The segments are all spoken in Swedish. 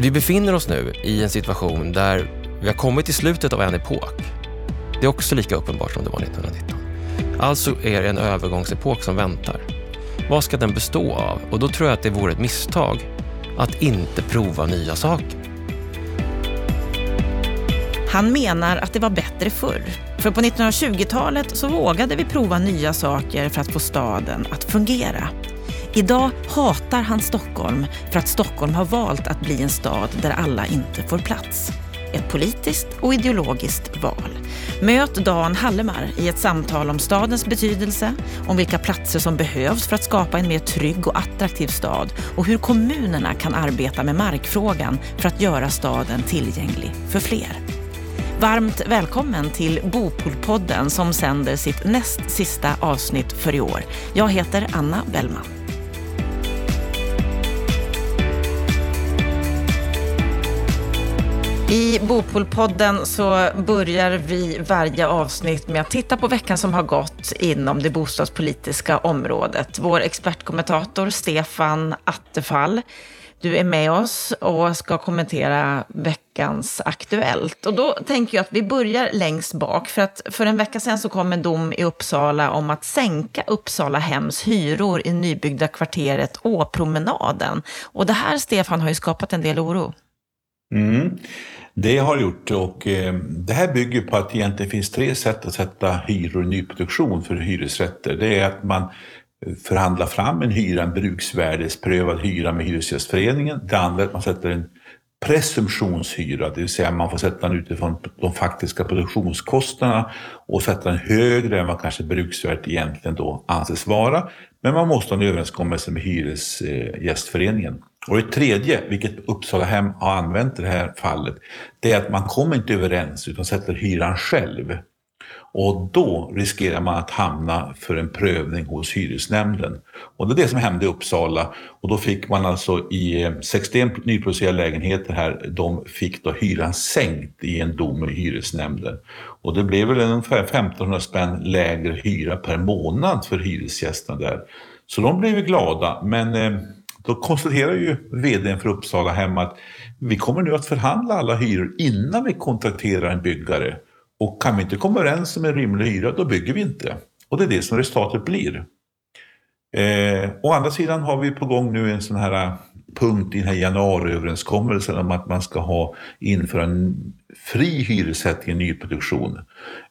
Vi befinner oss nu i en situation där vi har kommit till slutet av en epok. Det är också lika uppenbart som det var 1919. Alltså är det en övergångsepok som väntar. Vad ska den bestå av? Och då tror jag att det vore ett misstag att inte prova nya saker. Han menar att det var bättre förr. För på 1920-talet så vågade vi prova nya saker för att få staden att fungera. Idag hatar han Stockholm för att Stockholm har valt att bli en stad där alla inte får plats. Ett politiskt och ideologiskt val. Möt Dan Hallemar i ett samtal om stadens betydelse, om vilka platser som behövs för att skapa en mer trygg och attraktiv stad och hur kommunerna kan arbeta med markfrågan för att göra staden tillgänglig för fler. Varmt välkommen till Bopolpodden som sänder sitt näst sista avsnitt för i år. Jag heter Anna Bellman. I Bopolpodden så börjar vi varje avsnitt med att titta på veckan som har gått inom det bostadspolitiska området. Vår expertkommentator Stefan Attefall du är med oss och ska kommentera veckans Aktuellt. Och då tänker jag att vi börjar längst bak. För att för en vecka sedan så kom en dom i Uppsala om att sänka Uppsala hems hyror i nybyggda kvarteret Åpromenaden. Och det här, Stefan, har ju skapat en del oro. Mm. Det har gjort och eh, det här bygger på att det egentligen finns tre sätt att sätta hyror i nyproduktion för hyresrätter. Det är att man förhandlar fram en hyra, en bruksvärdesprövad hyra med Hyresgästföreningen. Det andra är att man sätter en presumtionshyra, det vill säga man får sätta den utifrån de faktiska produktionskostnaderna och sätta den högre än vad kanske bruksvärdet egentligen då anses vara. Men man måste ha en överenskommelse med Hyresgästföreningen. Och det tredje, vilket Uppsala hem har använt i det här fallet, det är att man kommer inte överens utan sätter hyran själv. Och då riskerar man att hamna för en prövning hos hyresnämnden. Och det är det som hände i Uppsala. Och då fick man alltså i eh, 61 nyproducerade lägenheter här, de fick då hyran sänkt i en dom i hyresnämnden. Och det blev väl ungefär 1500 spänn lägre hyra per månad för hyresgästerna där. Så de blev glada, men eh, då konstaterar ju vdn för Uppsala hem att vi kommer nu att förhandla alla hyror innan vi kontrakterar en byggare. Och kan vi inte komma överens om en rimlig hyra, då bygger vi inte. Och det är det som resultatet blir. Eh, å andra sidan har vi på gång nu en sån här eh, punkt i den här januariöverenskommelsen om att man ska ha, införa en fri hyressättning i nyproduktion.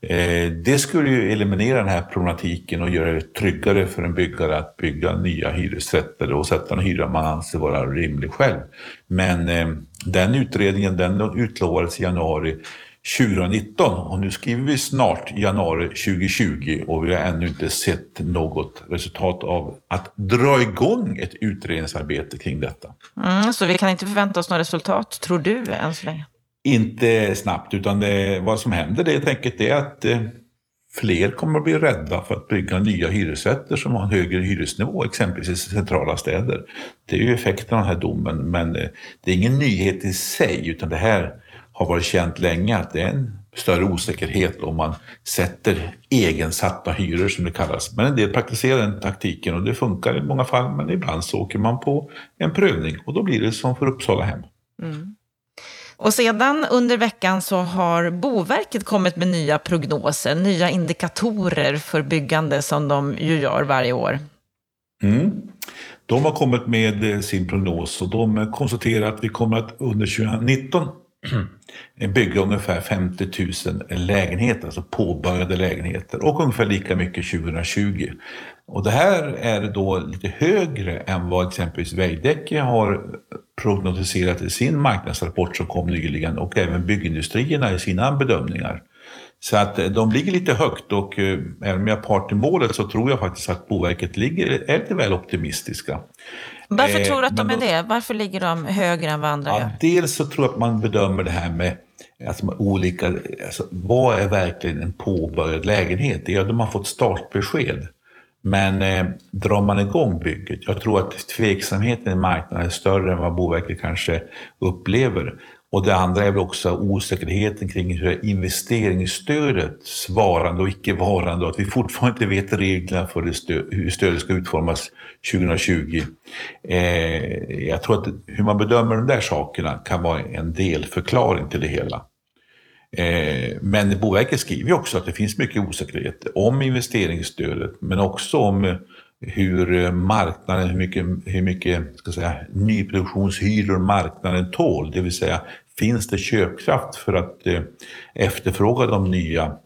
Eh, det skulle ju eliminera den här problematiken och göra det tryggare för en byggare att bygga nya hyresrätter och sätta en hyra man anser vara rimlig själv. Men eh, den utredningen den utlovades i januari 2019 och nu skriver vi snart januari 2020 och vi har ännu inte sett något resultat av att dra igång ett utredningsarbete kring detta. Mm, så vi kan inte förvänta oss något resultat, tror du, än så länge? Inte snabbt, utan det, vad som händer det helt enkelt är att eh, fler kommer att bli rädda för att bygga nya hyresrätter som har en högre hyresnivå, exempelvis i centrala städer. Det är ju effekten av den här domen, men eh, det är ingen nyhet i sig, utan det här har varit känt länge att det är en större osäkerhet om man sätter egensatta hyror som det kallas. Men en del praktiserar den taktiken och det funkar i många fall men ibland så åker man på en prövning och då blir det som för Uppsala hem. Mm. Och sedan under veckan så har Boverket kommit med nya prognoser, nya indikatorer för byggande som de ju gör varje år. Mm. De har kommit med sin prognos och de konstaterar att vi kommer att under 2019 bygga ungefär 50 000 lägenheter, alltså påbörjade lägenheter och ungefär lika mycket 2020. Och det här är då lite högre än vad exempelvis Veidekke har prognostiserat i sin marknadsrapport som kom nyligen och även byggindustrierna i sina bedömningar. Så att eh, de ligger lite högt och eh, även om jag är part i målet så tror jag faktiskt att Boverket ligger, är lite väl optimistiska. Varför eh, tror du att de är det? Varför ligger de högre än vad andra ja, gör? Dels så tror jag att man bedömer det här med alltså olika, alltså, vad är verkligen en påbörjad lägenhet? Ja, de har fått startbesked. Men eh, drar man igång bygget, jag tror att tveksamheten i marknaden är större än vad Boverket kanske upplever. Och det andra är väl också osäkerheten kring hur investeringsstödet svarande och icke-varande och att vi fortfarande inte vet reglerna för hur stödet ska utformas 2020. Eh, jag tror att hur man bedömer de där sakerna kan vara en delförklaring till det hela. Eh, men Boverket skriver också att det finns mycket osäkerhet om investeringsstödet men också om hur eh, marknaden, hur mycket, hur mycket ska säga, nyproduktionshyror marknaden tål. Det vill säga, finns det köpkraft för att eh, efterfråga de nya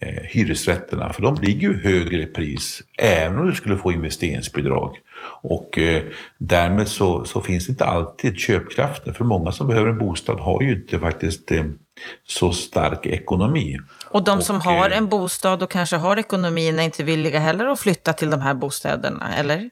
eh, hyresrätterna? För de ligger ju högre i pris, även om du skulle få investeringsbidrag. Och eh, därmed så, så finns det inte alltid köpkraften, för många som behöver en bostad har ju inte faktiskt eh, så stark ekonomi. Och de som och, har en bostad och kanske har ekonomin är inte villiga heller att flytta till de här bostäderna, eller?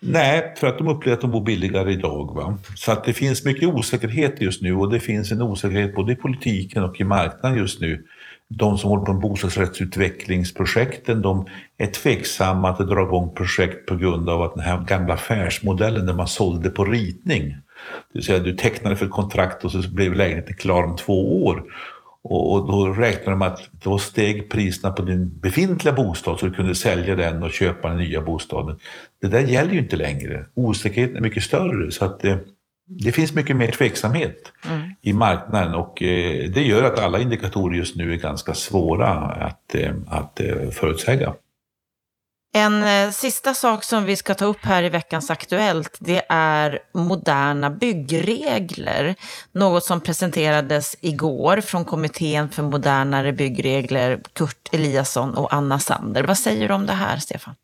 Nej, för att de upplever att de bor billigare idag. Va? Så att det finns mycket osäkerhet just nu och det finns en osäkerhet både i politiken och i marknaden just nu. De som håller på med bostadsrättsutvecklingsprojekten, de är tveksamma att dra igång projekt på grund av att den här gamla affärsmodellen där man sålde på ritning. Det vill säga du tecknade för ett kontrakt och så blev lägenheten klar om två år. Och, och då räknar de att då steg priserna på din befintliga bostad så du kunde sälja den och köpa den nya bostaden. Det där gäller ju inte längre. Osäkerheten är mycket större så att det, eh, det finns mycket mer tveksamhet mm. i marknaden och eh, det gör att alla indikatorer just nu är ganska svåra att, eh, att förutsäga. En eh, sista sak som vi ska ta upp här i veckans Aktuellt, det är moderna byggregler. Något som presenterades igår från Kommittén för modernare byggregler, Kurt Eliasson och Anna Sander. Vad säger du om det här, Stefan?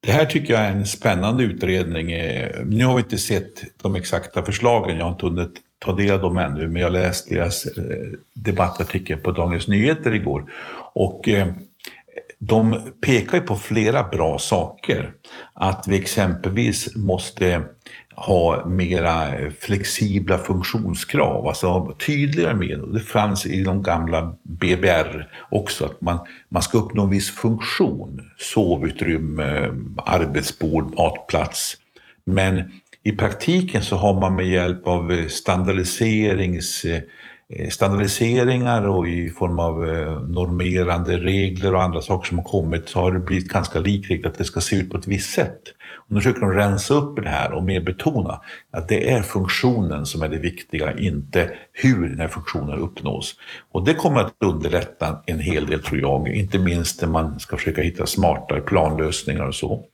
Det här tycker jag är en spännande utredning. Eh, nu har vi inte sett de exakta förslagen, jag har inte hunnit ta del av dem ännu, men jag läste deras eh, debattartikel på Dagens Nyheter igår. Och eh, de pekar ju på flera bra saker. Att vi exempelvis måste ha mera flexibla funktionskrav, alltså tydligare med. Det fanns i de gamla BBR också, att man, man ska uppnå en viss funktion. Sovutrymme, arbetsbord, matplats. Men i praktiken så har man med hjälp av standardiserings Eh, standardiseringar och i form av eh, normerande regler och andra saker som har kommit så har det blivit ganska likriktat att det ska se ut på ett visst sätt. Och nu försöker de rensa upp det här och mer betona att det är funktionen som är det viktiga, inte hur den här funktionen uppnås. Och det kommer att underlätta en hel del tror jag, inte minst när man ska försöka hitta smartare planlösningar och så.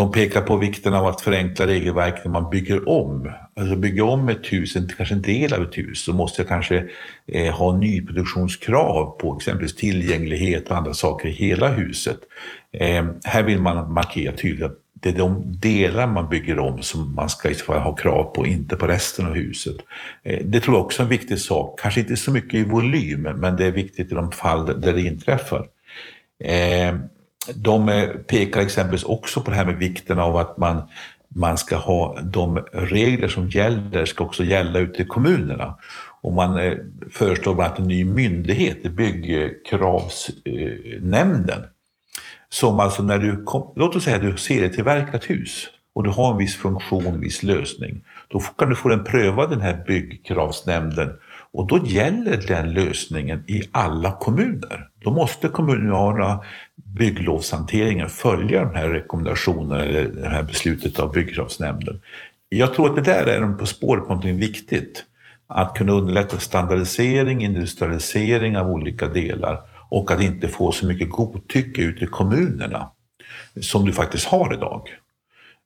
De pekar på vikten av att förenkla regelverk när man bygger om. Alltså bygga om ett hus, kanske en del av ett hus, så måste jag kanske eh, ha nyproduktionskrav på exempelvis tillgänglighet och andra saker i hela huset. Eh, här vill man markera tydligt att det är de delar man bygger om som man ska ha krav på, inte på resten av huset. Eh, det tror jag också är en viktig sak, kanske inte så mycket i volym, men det är viktigt i de fall där det inträffar. Ehm, de pekar exempelvis också på det här med vikten av att man, man ska ha de regler som gäller, ska också gälla ute i kommunerna. Och man eh, föreslår bland annat en ny myndighet, Byggkravsnämnden. Som alltså när du, kom, låt oss säga att du ser ett tillverkat hus och du har en viss funktion, en viss lösning. Då kan du få den prövad, den här byggkravsnämnden. Och då gäller den lösningen i alla kommuner. Då måste kommunerna bygglovshanteringen följa de här rekommendationerna eller det här beslutet av byggkravsnämnden. Jag tror att det där är de på spåret på någonting viktigt. Att kunna underlätta standardisering, industrialisering av olika delar och att inte få så mycket godtycke ute i kommunerna som du faktiskt har idag.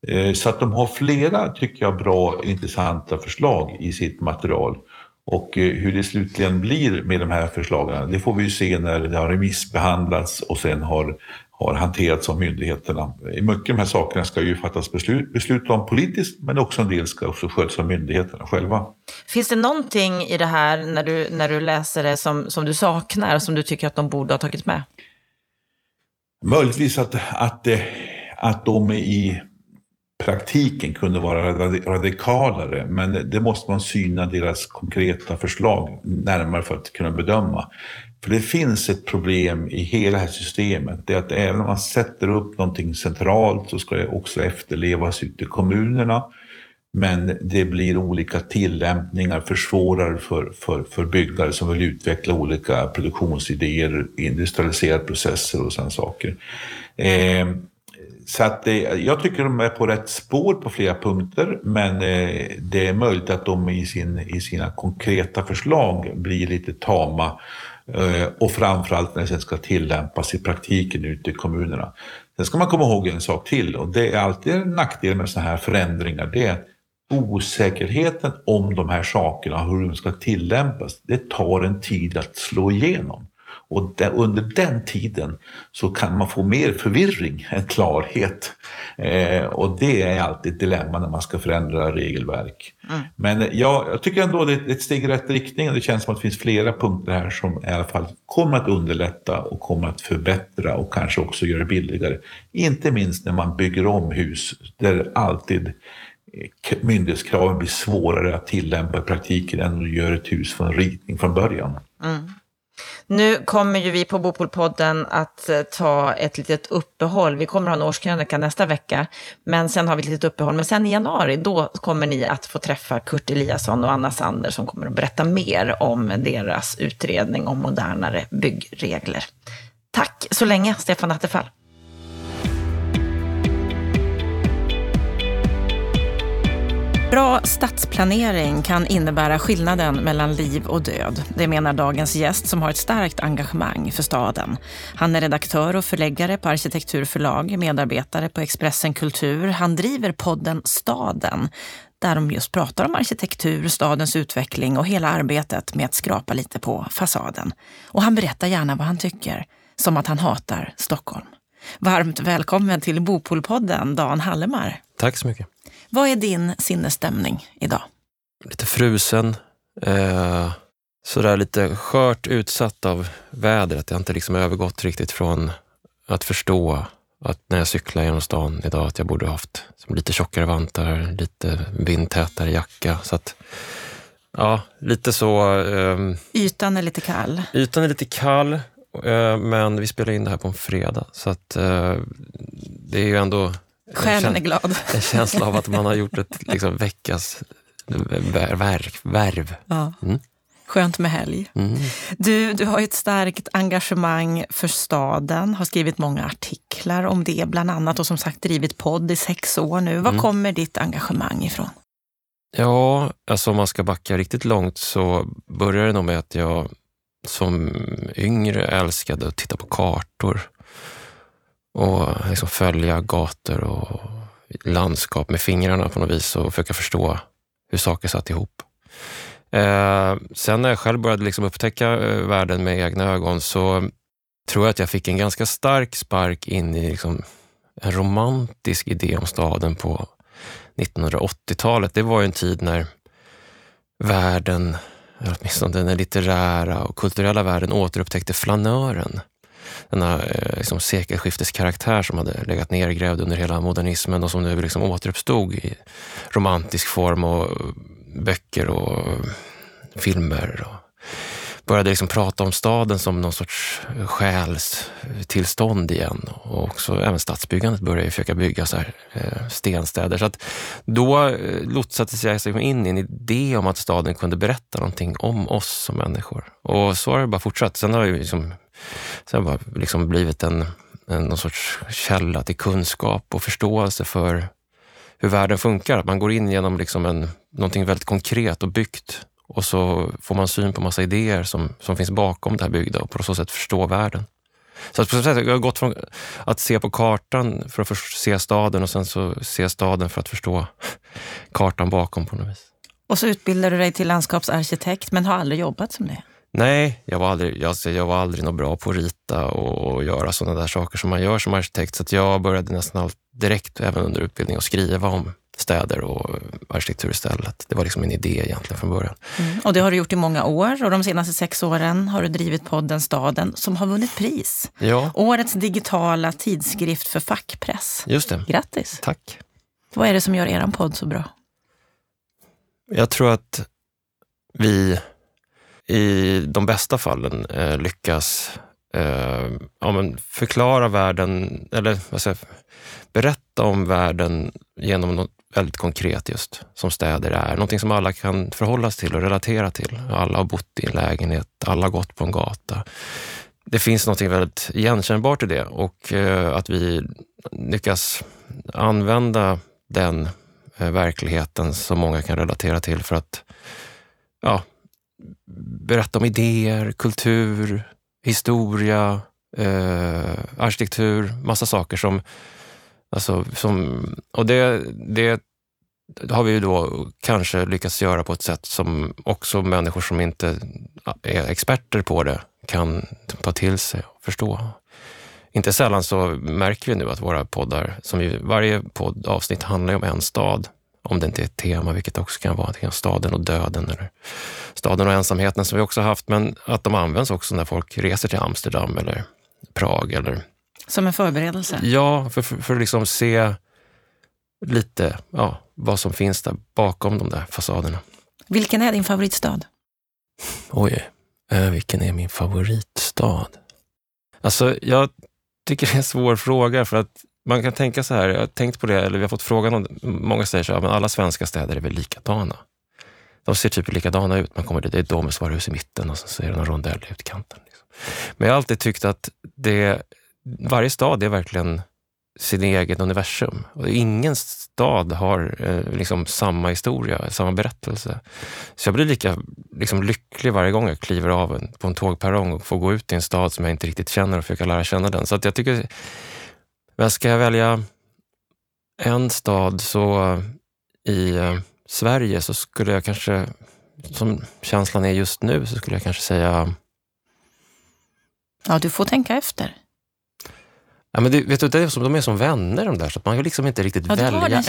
Eh, så att de har flera, tycker jag, bra intressanta förslag i sitt material. Och eh, hur det slutligen blir med de här förslagen, det får vi ju se när det har remissbehandlats och sen har, har hanterats av myndigheterna. Mycket av de här sakerna ska ju fattas beslut, beslut om politiskt, men också en del ska också skötas av myndigheterna själva. Finns det någonting i det här när du, när du läser det som, som du saknar, som du tycker att de borde ha tagit med? Möjligtvis att, att, att de i praktiken kunde vara radikalare, men det måste man syna deras konkreta förslag närmare för att kunna bedöma. För det finns ett problem i hela det här systemet, det är att även om man sätter upp någonting centralt så ska det också efterlevas ute i kommunerna. Men det blir olika tillämpningar, försvårar för, för, för byggare som vill utveckla olika produktionsidéer, industrialiserade processer och sådana saker. Eh, så att det, jag tycker de är på rätt spår på flera punkter, men eh, det är möjligt att de i, sin, i sina konkreta förslag blir lite tama eh, och framförallt när det sen ska tillämpas i praktiken ute i kommunerna. Sen ska man komma ihåg en sak till och det är alltid en nackdel med sådana här förändringar. Det är osäkerheten om de här sakerna, hur de ska tillämpas, det tar en tid att slå igenom. Och där, under den tiden så kan man få mer förvirring än klarhet. Eh, och det är alltid ett dilemma när man ska förändra regelverk. Mm. Men ja, jag tycker ändå det är ett steg i rätt riktning och det känns som att det finns flera punkter här som i alla fall kommer att underlätta och kommer att förbättra och kanske också göra det billigare. Inte minst när man bygger om hus där alltid eh, myndighetskraven blir svårare att tillämpa i praktiken än om du gör ett hus från ritning från början. Mm. Nu kommer ju vi på Bopolpodden att eh, ta ett litet uppehåll. Vi kommer ha en årskrönika nästa vecka, men sen har vi ett litet uppehåll. Men sen i januari, då kommer ni att få träffa Kurt Eliasson och Anna Sander som kommer att berätta mer om deras utredning om modernare byggregler. Tack så länge, Stefan Attefall. Bra stadsplanering kan innebära skillnaden mellan liv och död. Det menar dagens gäst som har ett starkt engagemang för staden. Han är redaktör och förläggare på Arkitekturförlag, medarbetare på Expressen Kultur. Han driver podden Staden där de just pratar om arkitektur, stadens utveckling och hela arbetet med att skrapa lite på fasaden. Och han berättar gärna vad han tycker, som att han hatar Stockholm. Varmt välkommen till Bopolpodden, Dan Hallemar. Tack så mycket. Vad är din sinnesstämning idag? Lite frusen. Eh, sådär lite skört utsatt av vädret. Jag har inte liksom övergått riktigt från att förstå att när jag cyklar genom stan idag att jag borde haft lite tjockare vantar, lite vindtätare jacka. Så att, ja, lite så. Eh, ytan är lite kall. Ytan är lite kall, eh, men vi spelar in det här på en fredag. Så att eh, det är ju ändå Själen är glad. En känsla av att man har gjort ett liksom, veckas värv. värv. Ja. Mm. Skönt med helg. Mm. Du, du har ett starkt engagemang för staden, har skrivit många artiklar om det bland annat och som sagt drivit podd i sex år nu. Var mm. kommer ditt engagemang ifrån? Ja, alltså om man ska backa riktigt långt så började det nog med att jag som yngre älskade att titta på kartor och liksom följa gator och landskap med fingrarna på något vis och försöka förstå hur saker satt ihop. Eh, sen när jag själv började liksom upptäcka eh, världen med egna ögon så tror jag att jag fick en ganska stark spark in i liksom en romantisk idé om staden på 1980-talet. Det var ju en tid när världen, åtminstone den litterära och kulturella världen återupptäckte flanören denna eh, liksom, sekelskifteskaraktär som hade legat nergrävd under hela modernismen och som nu liksom återuppstod i romantisk form och eh, böcker och eh, filmer. Och började liksom prata om staden som någon sorts själstillstånd igen. Och också även stadsbyggandet började försöka bygga så här, stenstäder. Så att då lotsades jag liksom in i en idé om att staden kunde berätta någonting om oss som människor. Och så har det bara fortsatt. Sen har jag liksom Sen har det liksom blivit en, en någon sorts källa till kunskap och förståelse för hur världen funkar. Att man går in genom liksom en, någonting väldigt konkret och byggt och så får man syn på massa idéer som, som finns bakom det här byggda och på så sätt förstå världen. Så att på så sätt, jag har gått från att se på kartan för att se staden och sen så se staden för att förstå kartan bakom på något vis. Och så utbildar du dig till landskapsarkitekt men har aldrig jobbat som det? Nej, jag var aldrig, jag, jag var aldrig något bra på att rita och, och göra sådana där saker som man gör som arkitekt. Så jag började nästan allt direkt, även under utbildning, att skriva om städer och arkitektur istället. Det var liksom en idé egentligen från början. Mm. Och det har du gjort i många år och de senaste sex åren har du drivit podden Staden som har vunnit pris. Ja. Årets digitala tidskrift för fackpress. Just det. Grattis! Tack! Vad är det som gör er podd så bra? Jag tror att vi i de bästa fallen eh, lyckas eh, ja, men förklara världen, eller vad säger, berätta om världen genom något väldigt konkret just, som städer är. Någonting som alla kan förhålla sig till och relatera till. Alla har bott i en lägenhet, alla har gått på en gata. Det finns något väldigt igenkännbart i det och eh, att vi lyckas använda den eh, verkligheten som många kan relatera till för att ja, berätta om idéer, kultur, historia, eh, arkitektur, massa saker som... Alltså, som och det, det har vi ju då kanske lyckats göra på ett sätt som också människor som inte är experter på det kan ta till sig och förstå. Inte sällan så märker vi nu att våra poddar, som ju, varje poddavsnitt handlar om en stad, om det inte är ett tema, vilket också kan vara staden och döden eller staden och ensamheten som vi också haft, men att de används också när folk reser till Amsterdam eller Prag. Eller... Som en förberedelse? Ja, för, för, för att liksom se lite ja, vad som finns där bakom de där fasaderna. Vilken är din favoritstad? Oj, eh, vilken är min favoritstad? Alltså, jag tycker det är en svår fråga för att man kan tänka så här, jag har tänkt på det, eller vi har fått frågan, om, många säger så här, men alla svenska städer är väl likadana? De ser typ likadana ut. Man kommer dit, det är ett Domus varuhus i mitten och så är det någon rondell i utkanten. Liksom. Men jag har alltid tyckt att det, varje stad är verkligen sin egen universum. Och ingen stad har eh, liksom samma historia, samma berättelse. Så jag blir lika liksom, lycklig varje gång jag kliver av en, på en tågperrong och får gå ut i en stad som jag inte riktigt känner och försöka lära känna den. Så att jag tycker, men ska jag välja en stad så i eh, Sverige så skulle jag kanske, som känslan är just nu, så skulle jag kanske säga... Ja, du får tänka efter. Ja, men det, vet du, det är som, de är som vänner de där, så att man kan liksom inte riktigt ja, välja den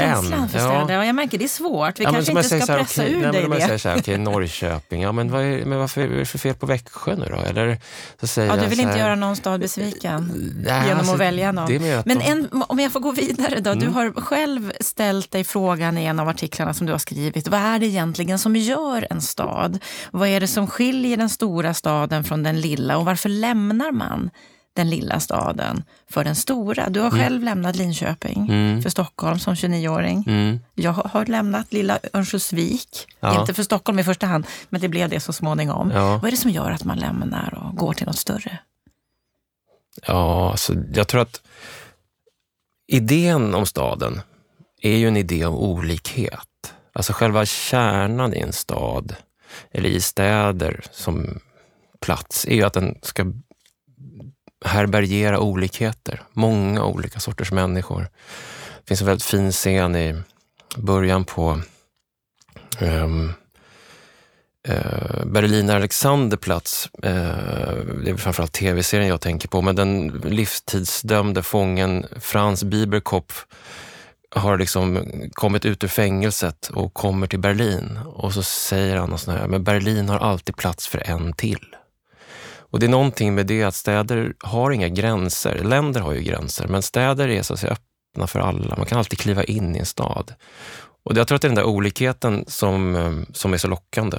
för städer. Ja. Jag märker det är svårt. Vi ja, kanske inte ska pressa okay, ur nej, dig men det. Jag säger så här, okej, okay, Norrköping, ja men, vad är, men varför är det för fel på Växjö nu då? Eller, så säger ja, du vill här, inte göra någon stad besviken nej, genom alltså, att välja någon. men de... en, om jag får gå vidare då. Mm. Du har själv ställt dig frågan i en av artiklarna som du har skrivit. Vad är det egentligen som gör en stad? Vad är det som skiljer den stora staden från den lilla och varför lämnar man den lilla staden för den stora. Du har mm. själv lämnat Linköping mm. för Stockholm som 29-åring. Mm. Jag har lämnat lilla Örnsköldsvik, ja. inte för Stockholm i första hand, men det blev det så småningom. Ja. Vad är det som gör att man lämnar och går till något större? Ja, alltså, jag tror att idén om staden är ju en idé om olikhet. Alltså själva kärnan i en stad, eller i städer som plats, är ju att den ska härbärgera olikheter. Många olika sorters människor. Det finns en väldigt fin scen i början på ehm, eh, um, uh, Berliner Alexanderplatz. Uh, det är framförallt tv-serien jag tänker på, men den livstidsdömde fången Franz Bieberkopf har liksom kommit ut ur fängelset och kommer till Berlin och så säger han och sån här, men Berlin har alltid plats för en till. Och det är någonting med det att städer har inga gränser. Länder har ju gränser, men städer är så att säga öppna för alla. Man kan alltid kliva in i en stad. Och jag tror att det är den där olikheten som, eh, som är så lockande.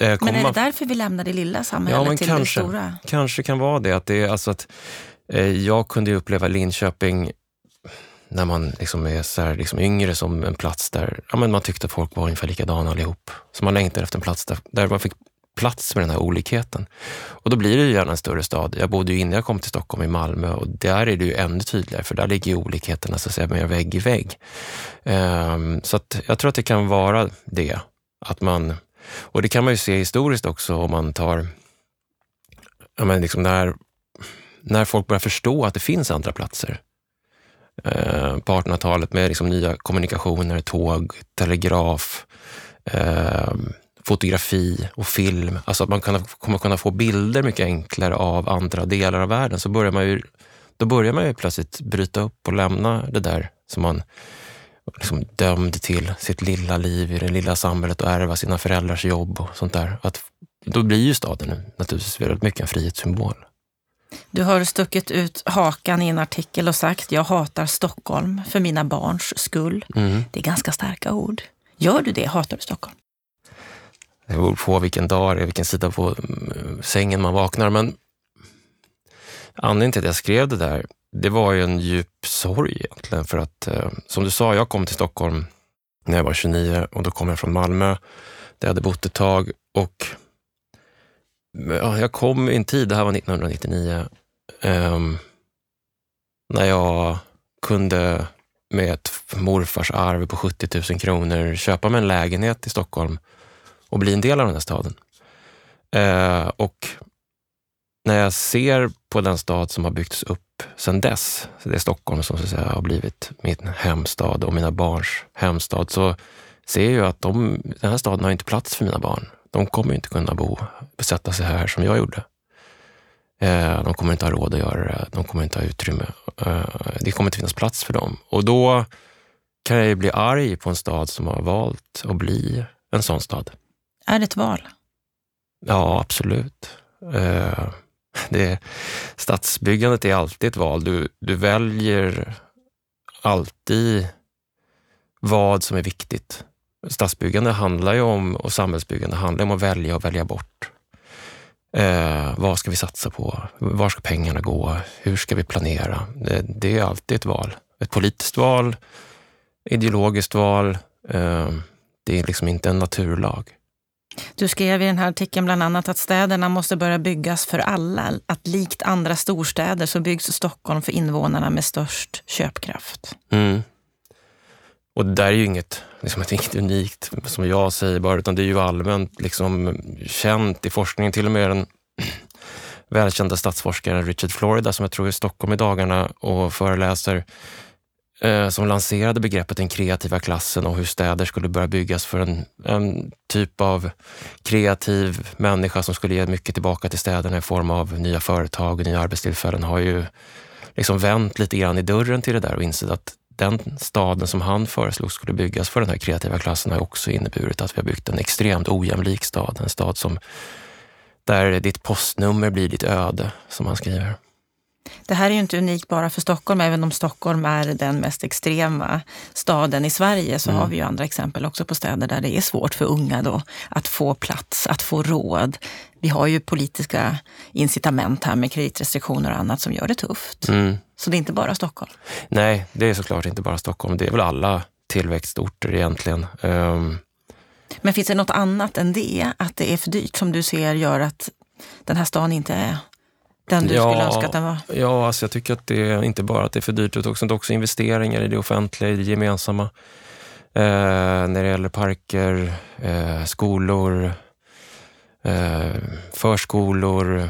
Eh, men är det därför vi lämnar det lilla samhället ja, till kanske, det stora? Kanske kan vara det. Att det är alltså att, eh, jag kunde uppleva Linköping när man liksom är så här, liksom yngre som en plats där ja, men man tyckte att folk var ungefär likadana allihop. Så man längtade efter en plats där, där man fick plats med den här olikheten. Och då blir det ju gärna en större stad. Jag bodde ju innan jag kom till Stockholm i Malmö och där är det ju ännu tydligare för där ligger ju olikheterna så att säga mer vägg i vägg. Um, så att jag tror att det kan vara det. Att man, och det kan man ju se historiskt också om man tar, ja men liksom när, när folk börjar förstå att det finns andra platser. Ehm, på 1800-talet med liksom nya kommunikationer, tåg, telegraf, ehm, fotografi och film, alltså att man kan, kommer kunna få bilder mycket enklare av andra delar av världen, så börjar man ju, då börjar man ju plötsligt bryta upp och lämna det där som man liksom dömd till sitt lilla liv i det lilla samhället och ärva sina föräldrars jobb och sånt där. Att, då blir ju staden naturligtvis väldigt mycket en frihetssymbol. Du har stuckit ut hakan i en artikel och sagt jag hatar Stockholm för mina barns skull. Mm. Det är ganska starka ord. Gör du det? Hatar du Stockholm? Det beror på vilken dag det är, vilken sida på mm, sängen man vaknar. Men anledningen till att jag skrev det där, det var ju en djup sorg egentligen. För att, eh, som du sa, jag kom till Stockholm när jag var 29 och då kom jag från Malmö där jag hade bott ett tag och mm, ja, jag kom i en tid, det här var 1999, eh, när jag kunde med ett morfars arv på 70 000 kronor köpa mig en lägenhet i Stockholm och bli en del av den här staden. Eh, och när jag ser på den stad som har byggts upp sedan dess, så det är Stockholm som så att säga, har blivit min hemstad och mina barns hemstad, så ser jag att de, den här staden har inte plats för mina barn. De kommer inte kunna bo, besätta sig här som jag gjorde. Eh, de kommer inte ha råd att göra det. De kommer inte ha utrymme. Eh, det kommer inte finnas plats för dem. Och då kan jag ju bli arg på en stad som har valt att bli en sån stad. Är det ett val? Ja, absolut. Eh, det, stadsbyggandet är alltid ett val. Du, du väljer alltid vad som är viktigt. Stadsbyggande handlar ju om, och samhällsbyggande handlar om att välja och välja bort. Eh, vad ska vi satsa på? Var ska pengarna gå? Hur ska vi planera? Det, det är alltid ett val. Ett politiskt val, ideologiskt val. Eh, det är liksom inte en naturlag. Du skrev i den här artikeln bland annat att städerna måste börja byggas för alla. Att likt andra storstäder så byggs Stockholm för invånarna med störst köpkraft. Mm. Och det där är ju inget, liksom, inget unikt som jag säger bara, utan det är ju allmänt liksom, känt i forskningen. Till och med den välkända statsforskaren Richard Florida som jag tror är i Stockholm i dagarna och föreläser Eh, som lanserade begreppet den kreativa klassen och hur städer skulle börja byggas för en, en, typ av kreativ människa som skulle ge mycket tillbaka till städerna i form av nya företag och nya arbetstillfällen har ju liksom vänt lite grann i dörren till det där och insett att den staden som han föreslog skulle byggas för den här kreativa klassen har också inneburit att vi har byggt en extremt ojämlik stad. En stad som, där ditt postnummer blir ditt öde, som han skriver. Det här är ju inte unikt bara för Stockholm, även om Stockholm är den mest extrema staden i Sverige så mm. har vi ju andra exempel också på städer där det är svårt för unga då att få plats, att få råd. Vi har ju politiska incitament här med kreditrestriktioner och annat som gör det tufft. Mm. Så det är inte bara Stockholm? Nej, det är såklart inte bara Stockholm. Det är väl alla tillväxtorter egentligen. Um... Men finns det något annat än det? Att det är för dyrt som du ser gör att den här stan inte är den du ja, skulle önska att den var? Ja, alltså jag tycker att det inte bara att det är för dyrt, utan också, också investeringar i det offentliga, i det gemensamma. Eh, när det gäller parker, eh, skolor, eh, förskolor,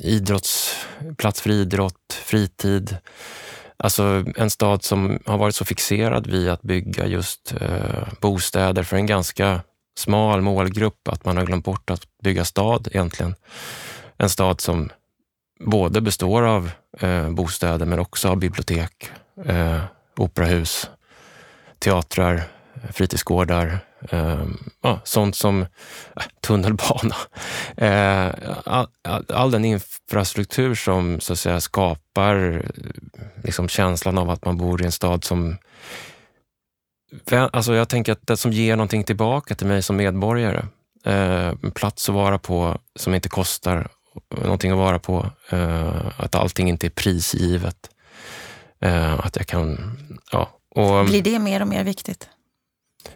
idrottsplats för idrott, fritid. Alltså en stad som har varit så fixerad vid att bygga just eh, bostäder för en ganska smal målgrupp att man har glömt bort att bygga stad egentligen. En stad som både består av eh, bostäder men också av bibliotek, eh, operahus, teatrar, fritidsgårdar, eh, ja, sånt som eh, tunnelbana. Eh, all, all, den infrastruktur som så att säga skapar liksom, känslan av att man bor i en stad som Alltså jag tänker att det som ger någonting tillbaka till mig som medborgare. Eh, en plats att vara på som inte kostar någonting att vara på. Uh, att allting inte är prisgivet. Uh, att jag kan... Ja, och, Blir det mer och mer viktigt?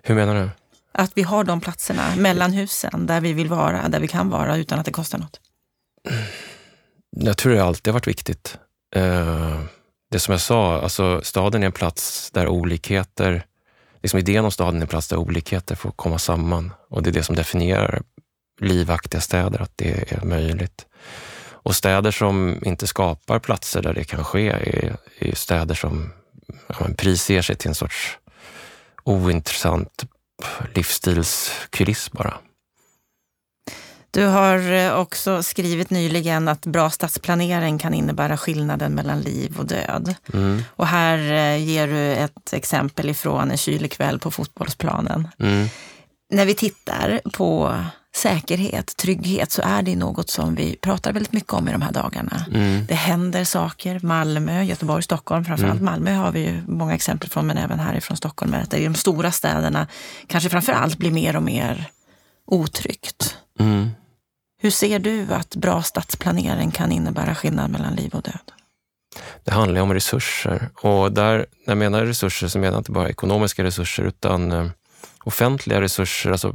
Hur menar du? Att vi har de platserna mellan husen där vi vill vara, där vi kan vara utan att det kostar något. Jag tror det alltid har varit viktigt. Uh, det som jag sa, alltså staden är en plats där olikheter, liksom idén om staden är en plats där olikheter får komma samman och det är det som definierar livaktiga städer, att det är möjligt. Och städer som inte skapar platser där det kan ske är, är städer som ja, prisger sig till en sorts ointressant livsstilskuliss bara. Du har eh, också skrivit nyligen att bra stadsplanering kan innebära skillnaden mellan liv och död. Mm. Och här eh, ger du ett exempel ifrån en kylig kväll på fotbollsplanen. Mm. När vi tittar på säkerhet, trygghet, så är det något som vi pratar väldigt mycket om i de här dagarna. Mm. Det händer saker. Malmö, Göteborg, Stockholm. Framförallt mm. Malmö har vi ju många exempel från, men även härifrån Stockholm. Att i de stora städerna kanske framför allt blir mer och mer otryggt. Mm. Hur ser du att bra stadsplanering kan innebära skillnad mellan liv och död? det handlar om resurser. Och där, när jag menar resurser så menar jag inte bara ekonomiska resurser utan eh, offentliga resurser, alltså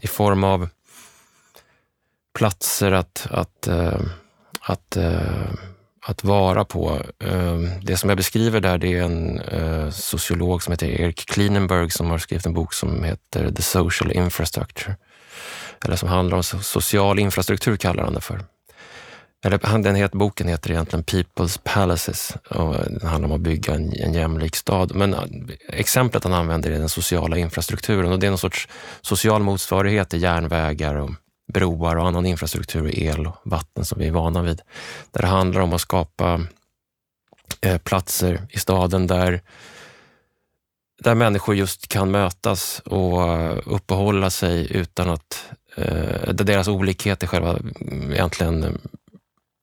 i form av platser att, att, eh, att, eh, att vara på. Eh, det som jag beskriver där det är en sociolog som heter Erik Klinenberg som har skrivit en bok som heter The Social Infrastructure. Eller som handlar om social infrastruktur kallar han det för. Eller, den heter, boken heter egentligen People's Palaces och den handlar om att bygga en, en jämlik stad. Men exemplet han använder är den sociala infrastrukturen och det är någon sorts social motsvarighet till järnvägar och broar och annan infrastruktur, el och vatten som vi är vana vid. Där det handlar om att skapa eh, platser i staden där, där människor just kan mötas och eh, uppehålla sig utan att eh, där deras olikheter själva mm, egentligen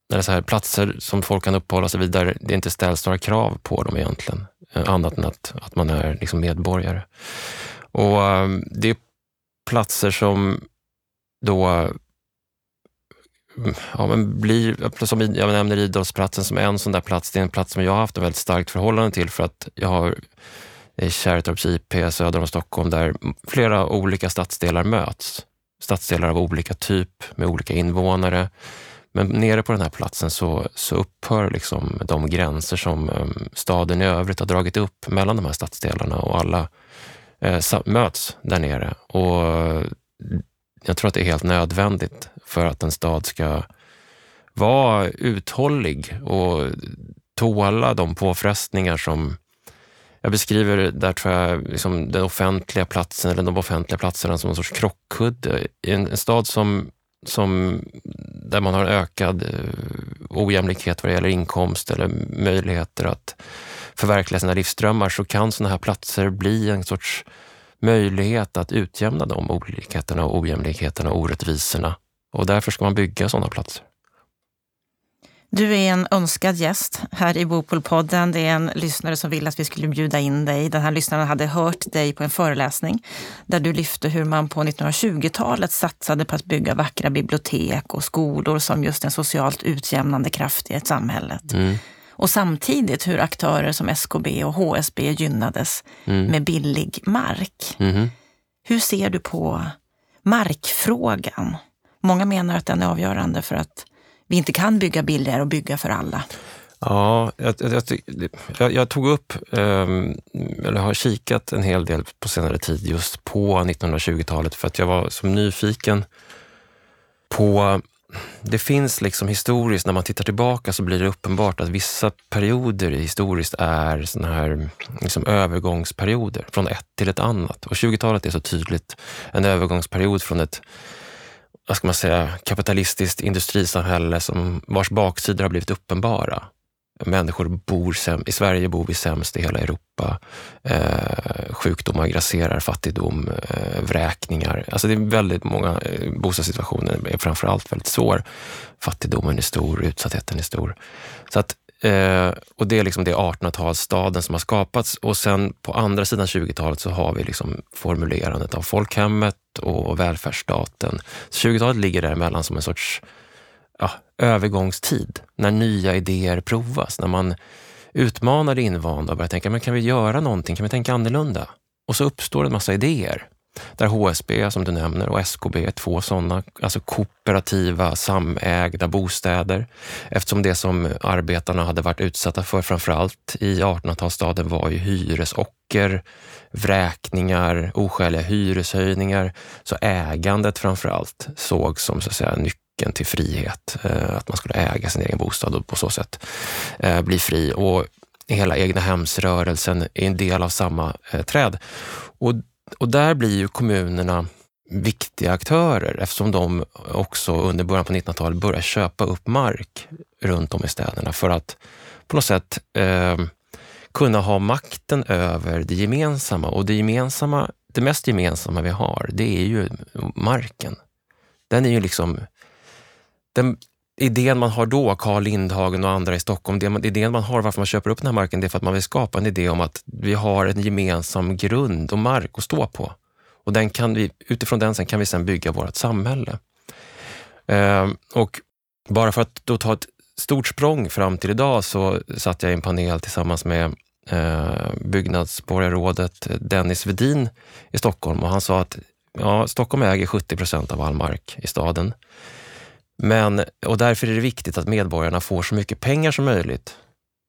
när det är så här platser som folk kan uppehålla sig vid där det inte ställs några krav på dem egentligen, annat än att, att man är liksom medborgare. Och Det är platser som då mm, ja, men blir, som jag nämner idrottsplatsen som en sån där plats. Det är en plats som jag har haft ett väldigt starkt förhållande till för att jag har Kärrtorps IP söder om Stockholm där flera olika stadsdelar möts. Stadsdelar av olika typ med olika invånare men nere på den här platsen så, så upphör liksom de gränser som mm, staden i övrigt har dragit upp mellan de här stadsdelarna och alla eh, möts där nere. Och jag tror att det är helt nödvändigt för att en stad ska vara uthållig och tåla de påfrestningar som jag beskriver där tror jag liksom den offentliga platsen eller de offentliga platserna som en sorts krockkudde. En, en stad som som, där man har en ökad eh, ojämlikhet vad det gäller inkomst eller möjligheter att förverkliga sina livsdrömmar så kan sådana här platser bli en sorts möjlighet att utjämna de olikheterna och ojämlikheterna och orättvisorna. Och därför ska man bygga sådana platser. Du är en önskad gäst här i Bopolpodden. Det är en lyssnare som ville att vi skulle bjuda in dig. Den här lyssnaren hade hört dig på en föreläsning där du lyfte hur man på 1920-talet satsade på att bygga vackra bibliotek och skolor som just en socialt utjämnande kraft i ett samhälle. Mm. Och samtidigt hur aktörer som SKB och HSB gynnades mm. med billig mark. Mm. Hur ser du på markfrågan? Många menar att den är avgörande för att vi inte kan bygga billigare och bygga för alla? Ja, jag, jag, jag tog upp, ehm, eller har kikat en hel del på senare tid just på 1920-talet för att jag var som nyfiken på det finns liksom historiskt, när man tittar tillbaka så blir det uppenbart att vissa perioder historiskt är såna här liksom övergångsperioder från ett till ett annat. Och 20-talet är så tydligt en övergångsperiod från ett vad ska man säga, kapitalistiskt industrisamhälle som, vars baksidor har blivit uppenbara. Människor bor sämst. I Sverige bor vi sämst i hela Europa. Eh, sjukdomar grasserar, fattigdom, eh, vräkningar. Alltså det är väldigt många, eh, bostadssituationen är framförallt väldigt svår. Fattigdomen är stor, utsattheten är stor. Så att Eh, och det är liksom det 1800-talsstaden som har skapats och sen på andra sidan 20-talet så har vi liksom formulerandet av folkhemmet och välfärdsstaten. 20-talet ligger däremellan som en sorts ja, övergångstid när nya idéer provas, när man utmanar det invanda och börjar tänka, men kan vi göra någonting? Kan vi tänka annorlunda? Och så uppstår en massa idéer. Där HSB, som du nämner, och SKB är två sådana, alltså kooperativa, samägda bostäder. Eftersom det som arbetarna hade varit utsatta för framförallt i 1800-talsstaden var ju hyresocker, vräkningar, oskäliga hyreshöjningar. Så ägandet framförallt sågs som så att säga, nyckeln till frihet. Eh, att man skulle äga sin egen bostad och på så sätt eh, bli fri. Och hela egna hemsrörelsen är en del av samma eh, träd. Och och där blir ju kommunerna viktiga aktörer eftersom de också under början på 1900-talet börjar köpa upp mark runt om i städerna för att på något sätt eh, kunna ha makten över det gemensamma. Och det, gemensamma, det mest gemensamma vi har, det är ju marken. Den är ju liksom... Den, idén man har då, Carl Lindhagen och andra i Stockholm, det, idén man har varför man köper upp den här marken, det är för att man vill skapa en idé om att vi har en gemensam grund och mark att stå på. Och den kan vi, utifrån den sen kan vi sen bygga vårt samhälle. Eh, och bara för att då ta ett stort språng fram till idag så satt jag i en panel tillsammans med eh, byggnadsborgarrådet Dennis Vedin i Stockholm och han sa att ja, Stockholm äger 70 procent av all mark i staden. Men, och därför är det viktigt att medborgarna får så mycket pengar som möjligt.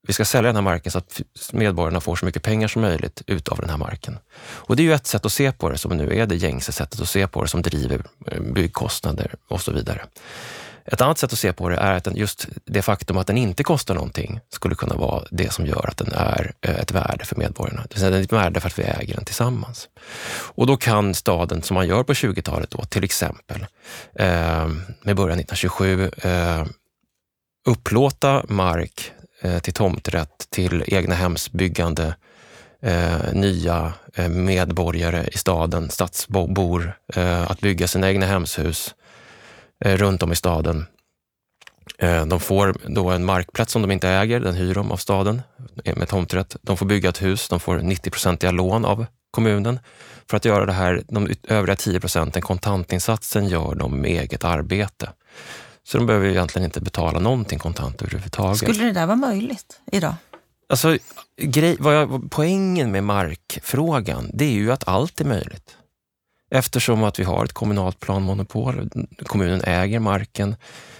Vi ska sälja den här marken så att medborgarna får så mycket pengar som möjligt utav den här marken. Och det är ju ett sätt att se på det som nu är det gängse sättet att se på det som driver eh, byggkostnader och så vidare. Ett annat sätt att se på det är att just det faktum att den inte kostar någonting skulle kunna vara det som gör att den är eh, ett värde för medborgarna. Det vill säga den är ett värde för att vi äger den tillsammans. Och då kan staden, som man gör på 20-talet då, till exempel, eh, med början 1927, eh, upplåta mark eh, till tomträtt till egna hemsbyggande eh, nya eh, medborgare i staden, stadsbor, eh, att bygga sina egna hemshus runt om i staden. Eh, de får då en markplats som de inte äger, den hyr de av staden med tomträtt. De får bygga ett hus, de får 90-procentiga lån av kommunen för att göra det här. De övriga 10 procenten, kontantinsatsen, gör de med eget arbete. Så de behöver egentligen inte betala någonting kontant överhuvudtaget. Skulle det där vara möjligt idag? Alltså, grej, vad jag, poängen med markfrågan, det är ju att allt är möjligt. Eftersom att vi har ett kommunalt planmonopol, kommunen äger marken.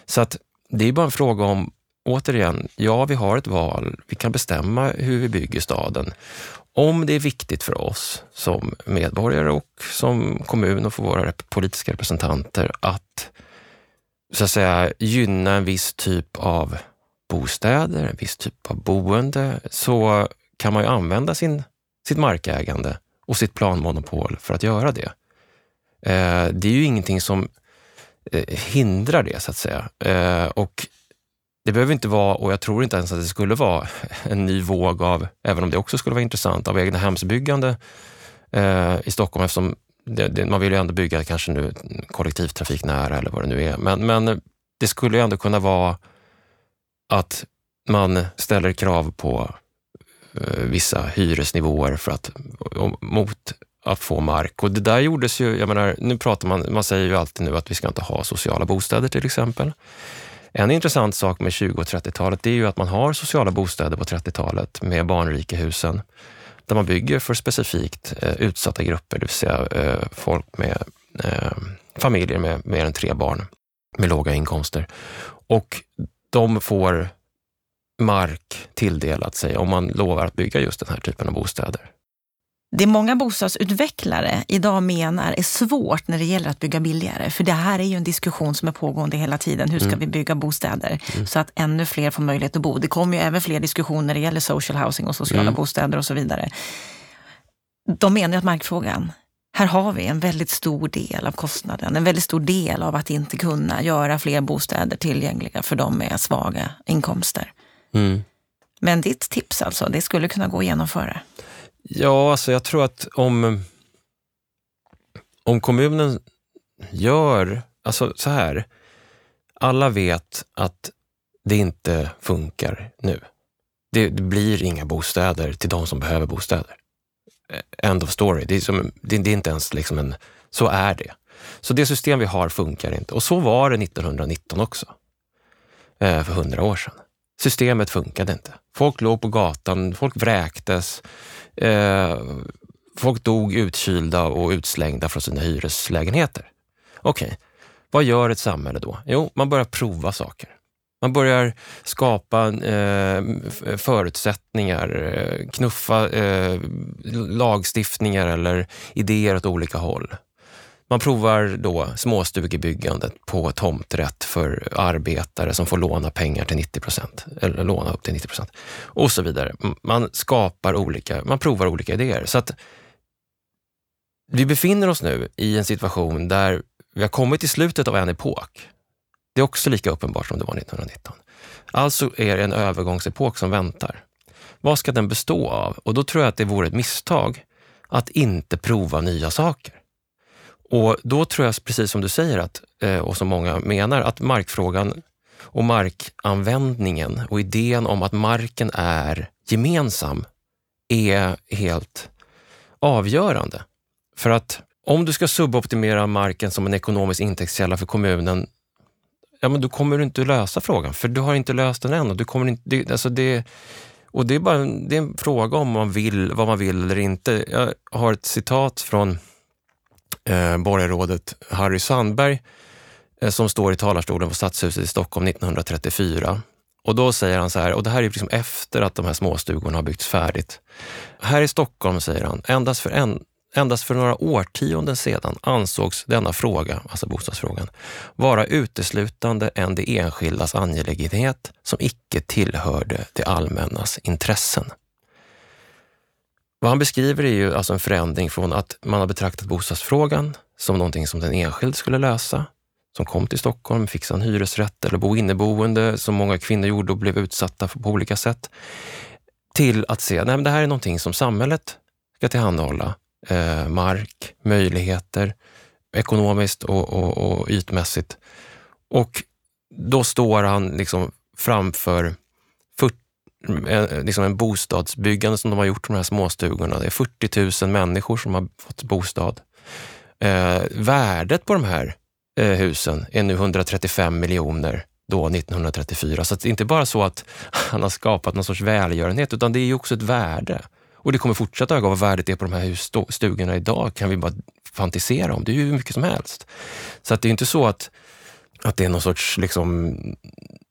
Så att det är bara en fråga om, återigen, ja vi har ett val, vi kan bestämma hur vi bygger staden. Om det är viktigt för oss som medborgare och som kommun och för våra politiska representanter att så att säga gynna en viss typ av bostäder, en viss typ av boende, så kan man ju använda sin, sitt markägande och sitt planmonopol för att göra det. Eh, det är ju ingenting som eh, hindrar det, så att säga. Eh, och det behöver inte vara, och jag tror inte ens att det skulle vara, en ny våg av, även om det också skulle vara intressant, av egna hemsbyggande eh, i Stockholm eftersom det, det, man vill ju ändå bygga kanske nu kollektivtrafik nära eller vad det nu är. Men, men det skulle ju ändå kunna vara att man ställer krav på eh, vissa hyresnivåer för att, mot att få mark. Och det där gjordes ju, jag menar, nu pratar man, man säger ju alltid nu att vi ska inte ha sociala bostäder till exempel. En intressant sak med 20 och 30-talet är ju att man har sociala bostäder på 30-talet med barnrikehusen där man bygger för specifikt eh, utsatta grupper, det vill säga eh, folk med eh, familjer med mer än tre barn med låga inkomster. Och de får mark tilldelat sig om man lovar att bygga just den här typen av bostäder. Det många bostadsutvecklare idag menar är svårt när det gäller att bygga billigare. För det här är ju en diskussion som är pågående hela tiden. Hur ska mm. vi bygga bostäder mm. så att ännu fler får möjlighet att bo? Det kommer ju även fler diskussioner när det gäller social housing och sociala mm. bostäder och så vidare. De menar att markfrågan, här har vi en väldigt stor del av kostnaden. En väldigt stor del av att inte kunna göra fler bostäder tillgängliga för de med svaga inkomster. Mm. Men ditt tips alltså, det skulle kunna gå att genomföra? Ja, alltså jag tror att om, om kommunen gör, alltså så här, alla vet att det inte funkar nu. Det, det, blir inga bostäder till de som behöver bostäder. End of story. Det är, som, det, det är inte ens liksom en, så är det. Så det system vi har funkar inte. Och så var det 1919 också. Eh, för hundra år sedan. Systemet funkade inte. Folk låg på gatan, folk vräktes. Eh, folk dog utkylda och utslängda från sina hyreslägenheter. Okej, okay. vad gör ett samhälle då? Jo, man börjar prova saker. Man börjar skapa eh, förutsättningar, eh, knuffa eh, lagstiftningar eller idéer åt olika håll. Man provar då småstugebyggandet på tomträtt för arbetare som får låna pengar till 90 procent, eller låna upp till 90 procent och så vidare. Man skapar olika, man provar olika idéer. Så att vi befinner oss nu i en situation där vi har kommit till slutet av en epok. Det är också lika uppenbart som det var 1919. Alltså är det en övergångsepok som väntar. Vad ska den bestå av? Och då tror jag att det vore ett misstag att inte prova nya saker. Och då tror jag, precis som du säger, att, eh, och som många menar, att markfrågan och markanvändningen och idén om att marken är gemensam är helt avgörande. För att om du ska suboptimera marken som en ekonomisk intäktskälla för kommunen, ja men då kommer du inte lösa frågan, för du har inte löst den än. Och, du kommer inte, det, alltså det, och det är bara det är en fråga om man vill, vad man vill eller inte. Jag har ett citat från eh, borgarrådet Harry Sandberg eh, som står i talarstolen på Stadshuset i Stockholm 1934. Och då säger han så här, och det här är liksom efter att de här småstugorna har byggts färdigt. Här i Stockholm, säger han, endast för, en, endast för några årtionden sedan ansågs denna fråga, alltså bostadsfrågan, vara uteslutande en det enskildas angelägenhet som icke tillhörde det allmännas intressen. Vad han beskriver är ju alltså en förändring från att man har betraktat bostadsfrågan som någonting som den enskilde skulle lösa, som kom till Stockholm, fixa en hyresrätt eller bo inneboende som många kvinnor gjorde och blev utsatta för på olika sätt, till att se, att det här är någonting som samhället ska tillhandahålla. Eh, mark, möjligheter, ekonomiskt och, och, och ytmässigt. Och då står han liksom framför 40, eh, liksom en bostadsbyggande som de har gjort, de här småstugorna. Det är 40 000 människor som har fått bostad. Eh, värdet på de här eh, husen är nu 135 miljoner då 1934. Så det är inte bara så att han har skapat någon sorts välgörenhet, utan det är ju också ett värde. Och det kommer fortsätta öka. Vad värdet är på de här stugorna idag kan vi bara fantisera om. Det är ju hur mycket som helst. Så att det är inte så att, att det är någon sorts liksom,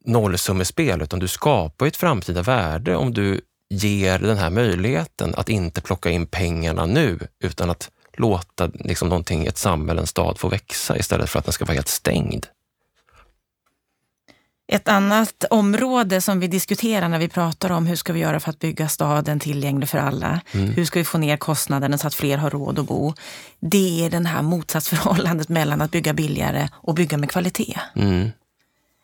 nollsummespel, utan du skapar ett framtida värde om du ger den här möjligheten att inte plocka in pengarna nu, utan att låta liksom någonting, ett samhälle, en stad få växa istället för att den ska vara helt stängd. Ett annat område som vi diskuterar när vi pratar om hur ska vi göra för att bygga staden tillgänglig för alla. Mm. Hur ska vi få ner kostnaderna så att fler har råd att bo? Det är det här motsatsförhållandet mellan att bygga billigare och bygga med kvalitet. Mm.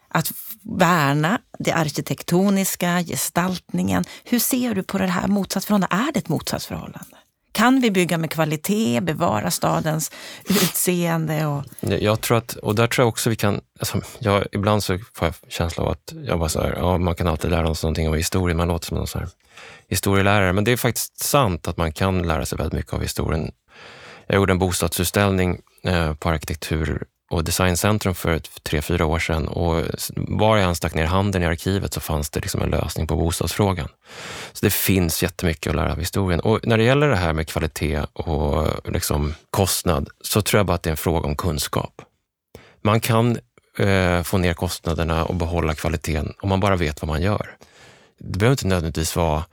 Att värna det arkitektoniska, gestaltningen. Hur ser du på det här motsatsförhållandet? Är det ett motsatsförhållande? Kan vi bygga med kvalitet, bevara stadens utseende? Och... Jag tror att, och där tror jag också vi kan, alltså, jag, ibland så får jag känsla av att jag bara så här, ja, man kan alltid lära sig någonting av historien, man låter som en så här historielärare, men det är faktiskt sant att man kan lära sig väldigt mycket av historien. Jag gjorde en bostadsutställning eh, på arkitektur och Designcentrum för tre, fyra år sedan och var jag än stack ner handen i arkivet så fanns det liksom en lösning på bostadsfrågan. Så det finns jättemycket att lära av historien. Och när det gäller det här med kvalitet och liksom kostnad så tror jag bara att det är en fråga om kunskap. Man kan eh, få ner kostnaderna och behålla kvaliteten om man bara vet vad man gör. Det behöver inte nödvändigtvis vara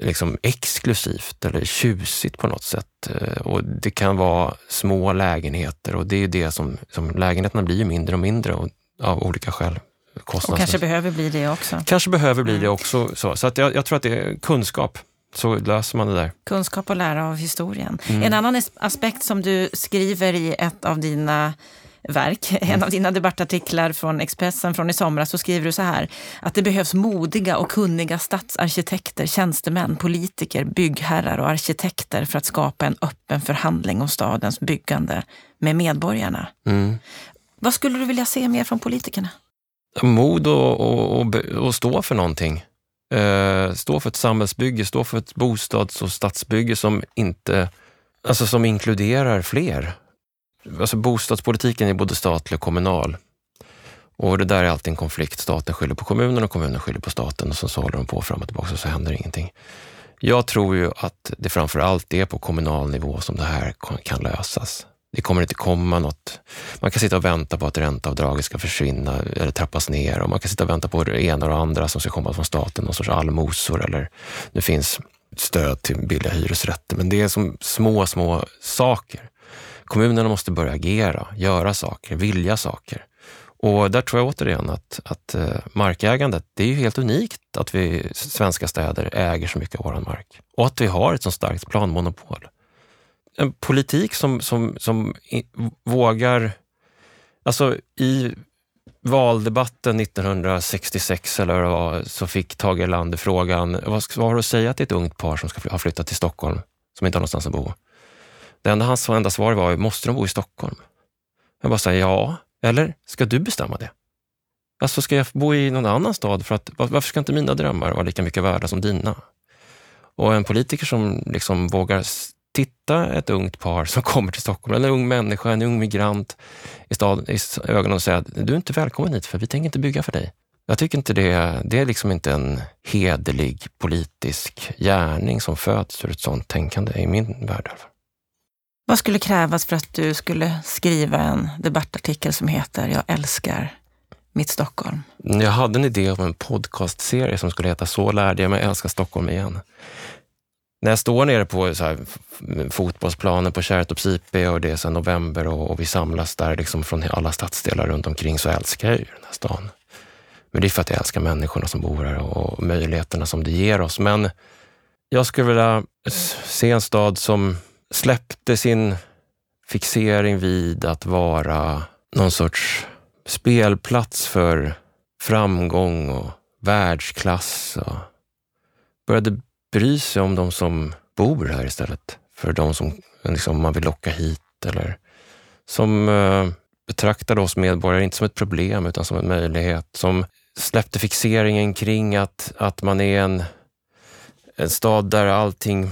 liksom exklusivt eller tjusigt på något sätt. Eh, och det kan vara små lägenheter och det är det som, som lägenheterna blir mindre och mindre och, av olika skäl. Och kanske behöver bli det också. Kanske behöver bli mm. det också. Så, så att jag, jag tror att det är kunskap så löser man det där. Kunskap och lära av historien. Mm. En annan aspekt som du skriver i ett av dina verk, en av dina debattartiklar från Expressen från i somras, så skriver du så här att det behövs modiga och kunniga stadsarkitekter, tjänstemän, politiker, byggherrar och arkitekter för att skapa en öppen förhandling om stadens byggande med medborgarna. Mm. Vad skulle du vilja se mer från politikerna? Mod och, och, och, och stå för någonting. Eh, stå för ett samhällsbygge, stå för ett bostads och stadsbygge som inte Alltså som inkluderar fler alltså bostadspolitiken är både statlig och kommunal. Och det där är alltid en konflikt. Staten skyller på kommunen och kommunen skyller på staten och så håller de på fram och tillbaka och så händer ingenting. Jag tror ju att det framför allt är på kommunal nivå som det här kan lösas. Det kommer inte komma något. Man kan sitta och vänta på att ränteavdraget ska försvinna eller trappas ner och man kan sitta och vänta på det ena och det andra som ska komma från staten, någon sorts allmosor eller det finns stöd till billiga hyresrätter. Men det är som små, små saker. Kommunerna måste börja agera, göra saker, vilja saker. Och där tror jag återigen att, att eh, markägandet, det är ju helt unikt att vi svenska städer äger så mycket av vår mark. Och att vi har ett så starkt planmonopol. En politik som, som, som vågar... Alltså i valdebatten 1966 eller vad var, så fick Tage Erlander frågan, vad, vad har du att säga till ett ungt par som ska ha flyttat till Stockholm, som inte har någonstans att bo? Det enda hans enda svar var, måste de bo i Stockholm? Jag bara sa, ja, eller ska du bestämma det? Alltså ska jag bo i någon annan stad? För att, varför ska inte mina drömmar vara lika mycket värda som dina? Och en politiker som liksom vågar titta ett ungt par som kommer till Stockholm, eller en ung människa, en ung migrant i, stad, i ögonen och säga att du är inte välkommen hit för vi tänker inte bygga för dig. Jag tycker inte det, det är liksom inte en hederlig politisk gärning som föds ur ett sånt tänkande i min värld. Vad skulle krävas för att du skulle skriva en debattartikel som heter Jag älskar mitt Stockholm? Mm, jag hade en idé om en podcastserie som skulle heta Så lärde jag mig älska Stockholm igen. När jag står nere på så här, fotbollsplanen på Kärrtorps IP och det är så november och, och, vi samlas där liksom från alla stadsdelar runt omkring så älskar jag ju den här stan. Men det är för att jag älskar människorna som bor här och möjligheterna som det ger oss. Men jag skulle vilja se en stad som släppte sin fixering vid att vara någon sorts spelplats för framgång och världsklass och började bry sig om de som bor här istället för de som liksom, man vill locka hit eller som eh, betraktade oss medborgare inte som ett problem utan som en möjlighet. Som släppte fixeringen kring att, att man är en, en stad där allting,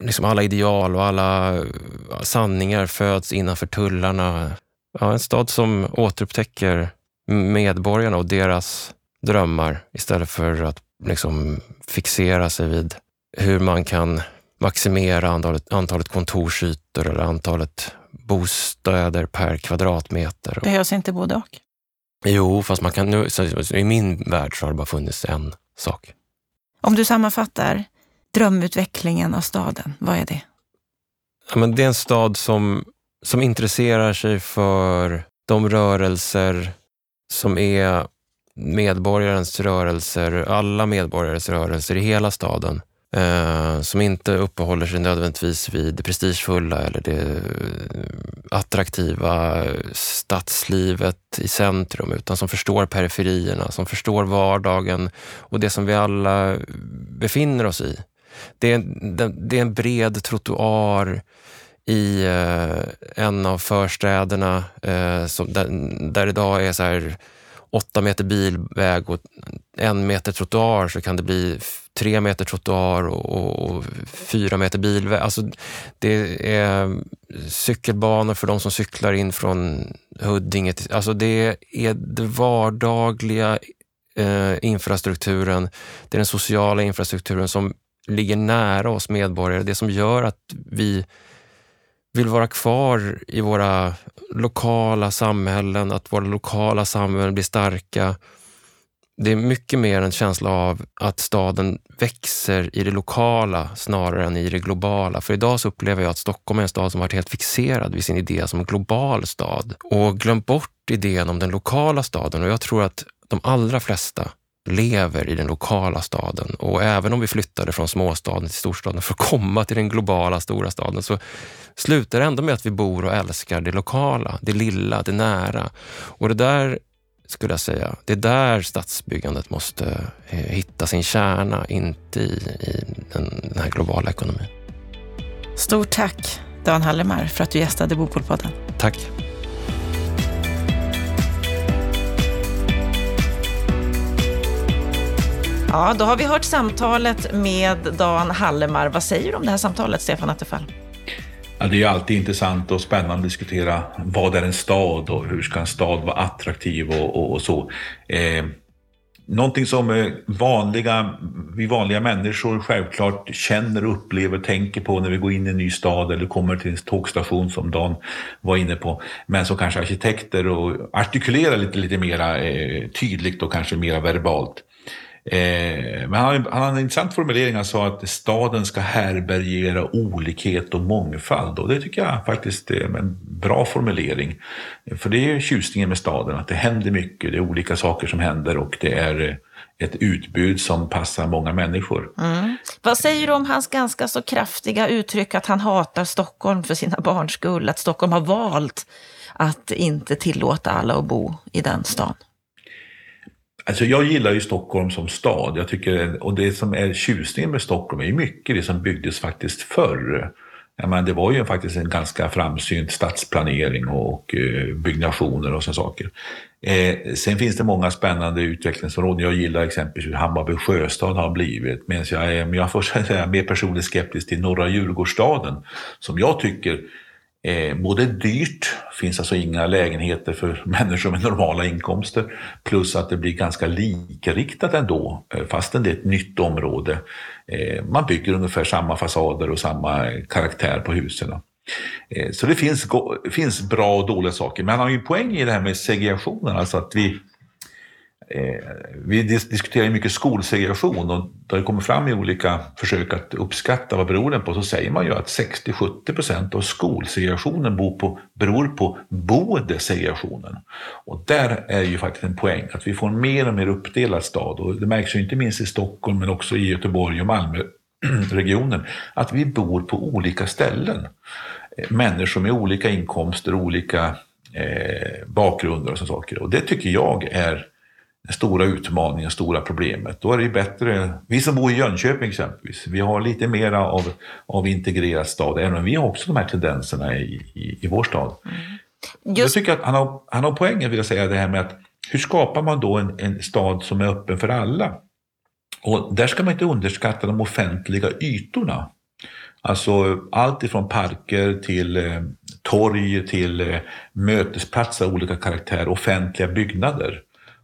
liksom alla ideal och alla sanningar föds innanför tullarna. Ja, en stad som återupptäcker medborgarna och deras drömmar istället för att liksom fixera sig vid hur man kan maximera antalet, antalet kontorsytor eller antalet bostäder per kvadratmeter. Behövs inte både och? Jo, fast man kan, nu, i min värld så har det bara funnits en sak. Om du sammanfattar drömutvecklingen av staden, vad är det? Ja, men det är en stad som, som intresserar sig för de rörelser som är medborgarens rörelser, alla medborgares rörelser i hela staden. Eh, som inte uppehåller sig nödvändigtvis vid det prestigefulla eller det eh, attraktiva stadslivet i centrum, utan som förstår periferierna, som förstår vardagen och det som vi alla befinner oss i. Det är, det är en bred trottoar i eh, en av förstäderna eh, som, där, där idag är så här åtta meter bilväg och en meter trottoar så kan det bli tre meter trottoar och, och fyra meter bilväg. Alltså, det är cykelbanor för de som cyklar in från Huddinge. Alltså det är den vardagliga eh, infrastrukturen, det är den sociala infrastrukturen som ligger nära oss medborgare. Det som gör att vi vill vara kvar i våra lokala samhällen, att våra lokala samhällen blir starka. Det är mycket mer en känsla av att staden växer i det lokala snarare än i det globala. För idag så upplever jag att Stockholm är en stad som varit helt fixerad vid sin idé som global stad och glömt bort idén om den lokala staden. Och jag tror att de allra flesta lever i den lokala staden. Och även om vi flyttade från småstaden till storstaden för att komma till den globala stora staden så slutar det ändå med att vi bor och älskar det lokala, det lilla, det nära. Och det där skulle jag säga, det är där stadsbyggandet måste eh, hitta sin kärna, inte i, i den, den här globala ekonomin. Stort tack Dan Hallemar för att du gästade Bopolpodden. Tack. Ja, då har vi hört samtalet med Dan Hallemar. Vad säger du om det här samtalet, Stefan Attefall? Ja, det är alltid intressant och spännande att diskutera vad är en stad och hur ska en stad vara attraktiv och, och, och så. Eh, någonting som eh, vanliga, vi vanliga människor självklart känner, upplever, tänker på när vi går in i en ny stad eller kommer till en tågstation som Dan var inne på. Men som kanske arkitekter och artikulerar lite, lite mera eh, tydligt och kanske mera verbalt. Eh, men han, han hade en intressant formulering. Han sa att staden ska härbärgera olikhet och mångfald. Och det tycker jag faktiskt är en bra formulering. För det är tjusningen med staden, att det händer mycket. Det är olika saker som händer och det är eh, ett utbud som passar många människor. Mm. Vad säger du om hans ganska så kraftiga uttryck att han hatar Stockholm för sina barns skull? Att Stockholm har valt att inte tillåta alla att bo i den stan? Alltså jag gillar ju Stockholm som stad. Jag tycker, och det som är tjusningen med Stockholm är ju mycket det som byggdes faktiskt förr. Men det var ju faktiskt en ganska framsynt stadsplanering och eh, byggnationer och sådana saker. Eh, sen finns det många spännande utvecklingsområden. Jag gillar exempelvis hur Hammarby sjöstad har blivit. Medan jag är, jag får säga, mer personligt skeptisk till norra Djurgårdsstaden. Som jag tycker Eh, både dyrt, finns alltså inga lägenheter för människor med normala inkomster, plus att det blir ganska likriktat ändå, eh, fastän det är ett nytt område. Eh, man bygger ungefär samma fasader och samma karaktär på husen. Eh, så det finns, finns bra och dåliga saker, men han har ju en poäng i det här med segregationen, alltså att vi Eh, vi diskuterar mycket skolsegregation och det har kommit fram i olika försök att uppskatta vad beror den på. Så säger man ju att 60-70 procent av skolsegregationen beror på, beror på boendesegregationen. Och där är ju faktiskt en poäng, att vi får en mer och mer uppdelad stad. Och det märks ju inte minst i Stockholm men också i Göteborg och Malmöregionen, att vi bor på olika ställen. Eh, människor med olika inkomster, olika eh, bakgrunder och sådana saker. Och det tycker jag är den stora utmaningen, stora problemet. Då är det just... vi som bor i Jönköping exempelvis, vi har lite mer av, av integrerad stad, även om vi har också de här tendenserna i, i, i vår stad. Mm. Just... Jag tycker att han har, han har poängen, vill jag säga, det här med att hur skapar man då en, en stad som är öppen för alla? Och där ska man inte underskatta de offentliga ytorna. Alltså allt ifrån parker till eh, torg till eh, mötesplatser av olika karaktär, offentliga byggnader.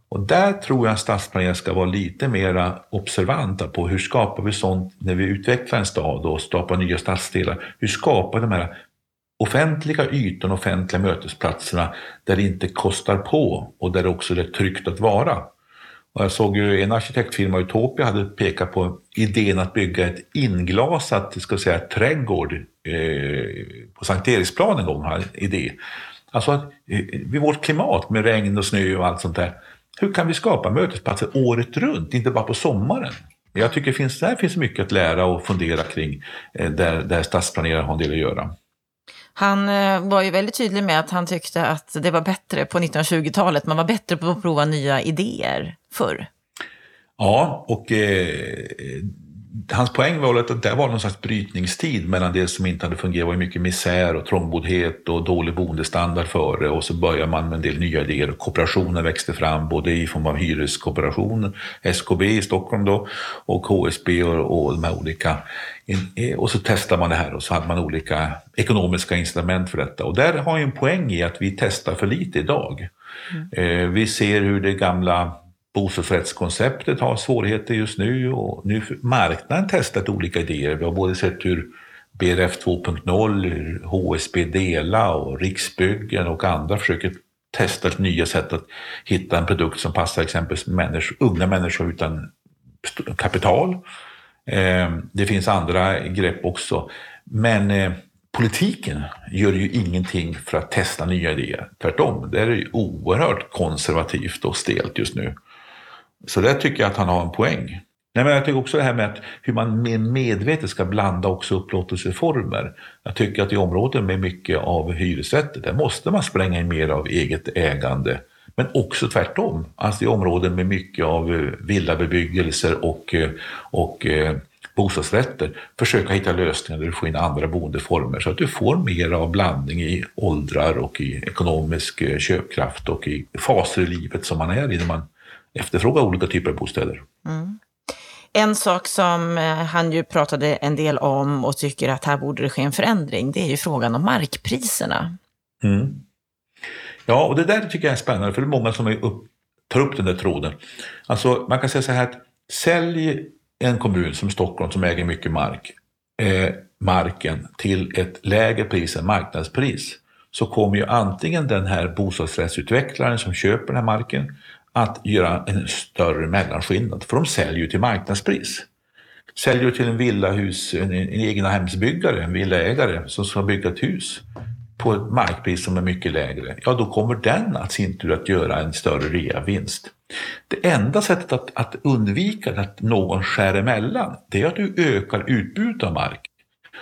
Och där tror jag att stadsplanerare ska vara lite mer observanta på hur skapar vi sånt när vi utvecklar en stad och skapar nya stadsdelar. Hur skapar de här offentliga ytorna, offentliga mötesplatserna där det inte kostar på och där det också är tryggt att vara. Och jag såg ju en arkitektfirma, Utopia, hade pekat på idén att bygga ett inglasat ska säga, trädgård eh, på Sankt Eriksplan en gång, Här, idé. Alltså att eh, vid vårt klimat med regn och snö och allt sånt där, hur kan vi skapa mötesplatser året runt, inte bara på sommaren? Jag tycker det finns, där finns mycket att lära och fundera kring eh, där, där stadsplanerare har en del att göra. Han eh, var ju väldigt tydlig med att han tyckte att det var bättre på 1920-talet. Man var bättre på att prova nya idéer förr. Ja, och eh, hans poäng var att det var någon slags brytningstid mellan det som inte hade fungerat, det var mycket misär och trångboddhet och dålig boendestandard före och så började man med en del nya idéer. Kooperationen växte fram både i form av hyreskooperation, SKB i Stockholm då och HSB och, och de här olika. Och så testade man det här och så hade man olika ekonomiska incitament för detta. Och där har ju en poäng i att vi testar för lite idag. Mm. Eh, vi ser hur det gamla bostadsrättskonceptet har svårigheter just nu och nu marknaden testat olika idéer. Vi har både sett hur BRF 2.0, HSB Dela och Riksbyggen och andra försöker testa nya sätt att hitta en produkt som passar exempelvis människor, unga människor utan kapital. Ehm, det finns andra grepp också. Men eh, politiken gör ju ingenting för att testa nya idéer. Tvärtom, det är oerhört konservativt och stelt just nu. Så där tycker jag att han har en poäng. Nej, men jag tycker också det här med att hur man mer medvetet ska blanda också upplåtelseformer. Jag tycker att i områden med mycket av hyresrätter, där måste man spränga in mer av eget ägande. Men också tvärtom, alltså i områden med mycket av eh, villabebyggelser och, eh, och eh, bostadsrätter, försöka hitta lösningar där du får in andra boendeformer så att du får mer av blandning i åldrar och i ekonomisk köpkraft och i faser i livet som man är i när man efterfråga olika typer av bostäder. Mm. En sak som eh, han ju pratade en del om och tycker att här borde det ske en förändring, det är ju frågan om markpriserna. Mm. Ja, och det där tycker jag är spännande, för det är många som upp, tar upp den där tråden. Alltså, man kan säga så här att sälj en kommun som Stockholm som äger mycket mark, eh, marken till ett lägre pris än marknadspris så kommer ju antingen den här bostadsrättsutvecklaren som köper den här marken att göra en större mellanskillnad, för de säljer ju till marknadspris. Säljer du till en villahus, en, en egnahemsbyggare, en villaägare som ska bygga ett hus på ett markpris som är mycket lägre, ja då kommer den att sin tur att göra en större reavinst. Det enda sättet att, att undvika att någon skär emellan, det är att du ökar utbudet av mark.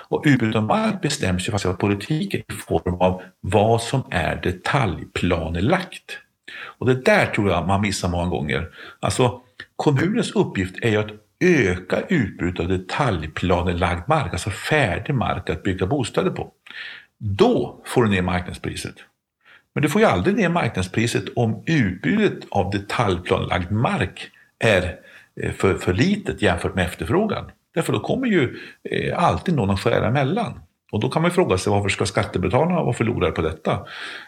Och utbudet av mark bestäms ju faktiskt av politiken i form av vad som är detaljplanelagt. Och det där tror jag man missar många gånger. Alltså, kommunens uppgift är ju att öka utbudet av detaljplanelagd mark, alltså färdig mark att bygga bostäder på. Då får du ner marknadspriset. Men du får ju aldrig ner marknadspriset om utbudet av detaljplanelagd mark är eh, för, för litet jämfört med efterfrågan. Därför då kommer ju eh, alltid någon att skära emellan. Och då kan man fråga sig varför ska skattebetalarna vara förlorare på detta?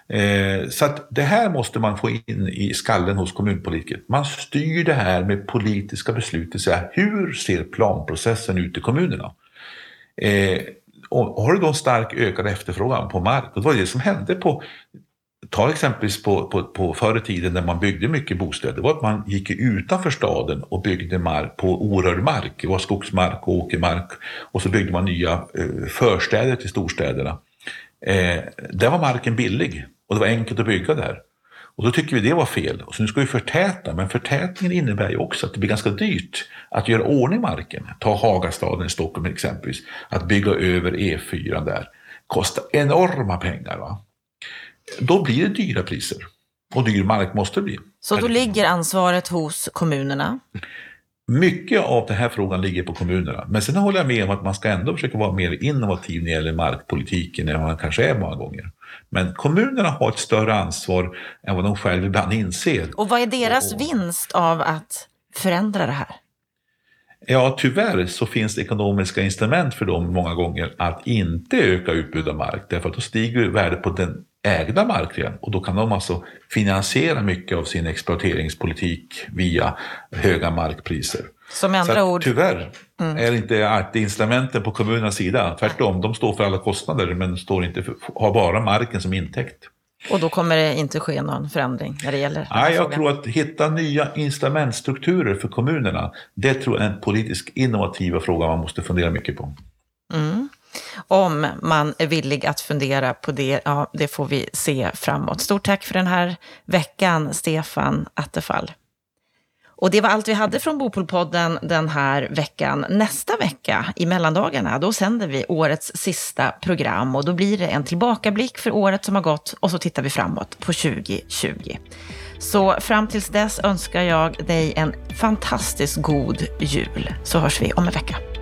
Eh, så att det här måste man få in i skallen hos kommunpolitiker. Man styr det här med politiska beslut, det vill säga hur ser planprocessen ut i kommunerna? Eh, och har du då en stark ökad efterfrågan på mark, och det var det som hände på Ta exempelvis på, på, på förr i tiden när man byggde mycket bostäder. Det var att man gick utanför staden och byggde mark på orörd mark. Det var skogsmark och åkermark. Och så byggde man nya eh, förstäder till storstäderna. Eh, där var marken billig och det var enkelt att bygga där. Och då tycker vi det var fel. Och så nu ska vi förtäta, men förtätningen innebär ju också att det blir ganska dyrt att göra ordning marken. Ta Hagastaden i Stockholm exempelvis. Att bygga över E4 där kostar enorma pengar. Va? Då blir det dyra priser. Och dyr mark måste det bli. Så då ligger ansvaret hos kommunerna? Mycket av den här frågan ligger på kommunerna. Men sen håller jag med om att man ska ändå försöka vara mer innovativ när det gäller markpolitiken än man kanske är många gånger. Men kommunerna har ett större ansvar än vad de själva ibland inser. Och vad är deras och, vinst av att förändra det här? Ja, tyvärr så finns det ekonomiska instrument för dem många gånger att inte öka utbud av mark. Därför att då stiger värdet på den ägda marken och då kan de alltså finansiera mycket av sin exploateringspolitik via höga markpriser. Så med andra Så ord... Tyvärr mm. är inte alltid instrumenten på kommunernas sida. Tvärtom, de står för alla kostnader men står inte för, har bara marken som intäkt. Och då kommer det inte ske någon förändring när det gäller Nej, jag tror att hitta nya instrumentstrukturer för kommunerna, det tror jag är en politisk innovativa fråga man måste fundera mycket på. Mm. Om man är villig att fundera på det, ja, det får vi se framåt. Stort tack för den här veckan, Stefan Attefall. Och det var allt vi hade från Bopolpodden den här veckan. Nästa vecka, i mellandagarna, då sänder vi årets sista program och då blir det en tillbakablick för året som har gått och så tittar vi framåt på 2020. Så fram tills dess önskar jag dig en fantastiskt god jul, så hörs vi om en vecka.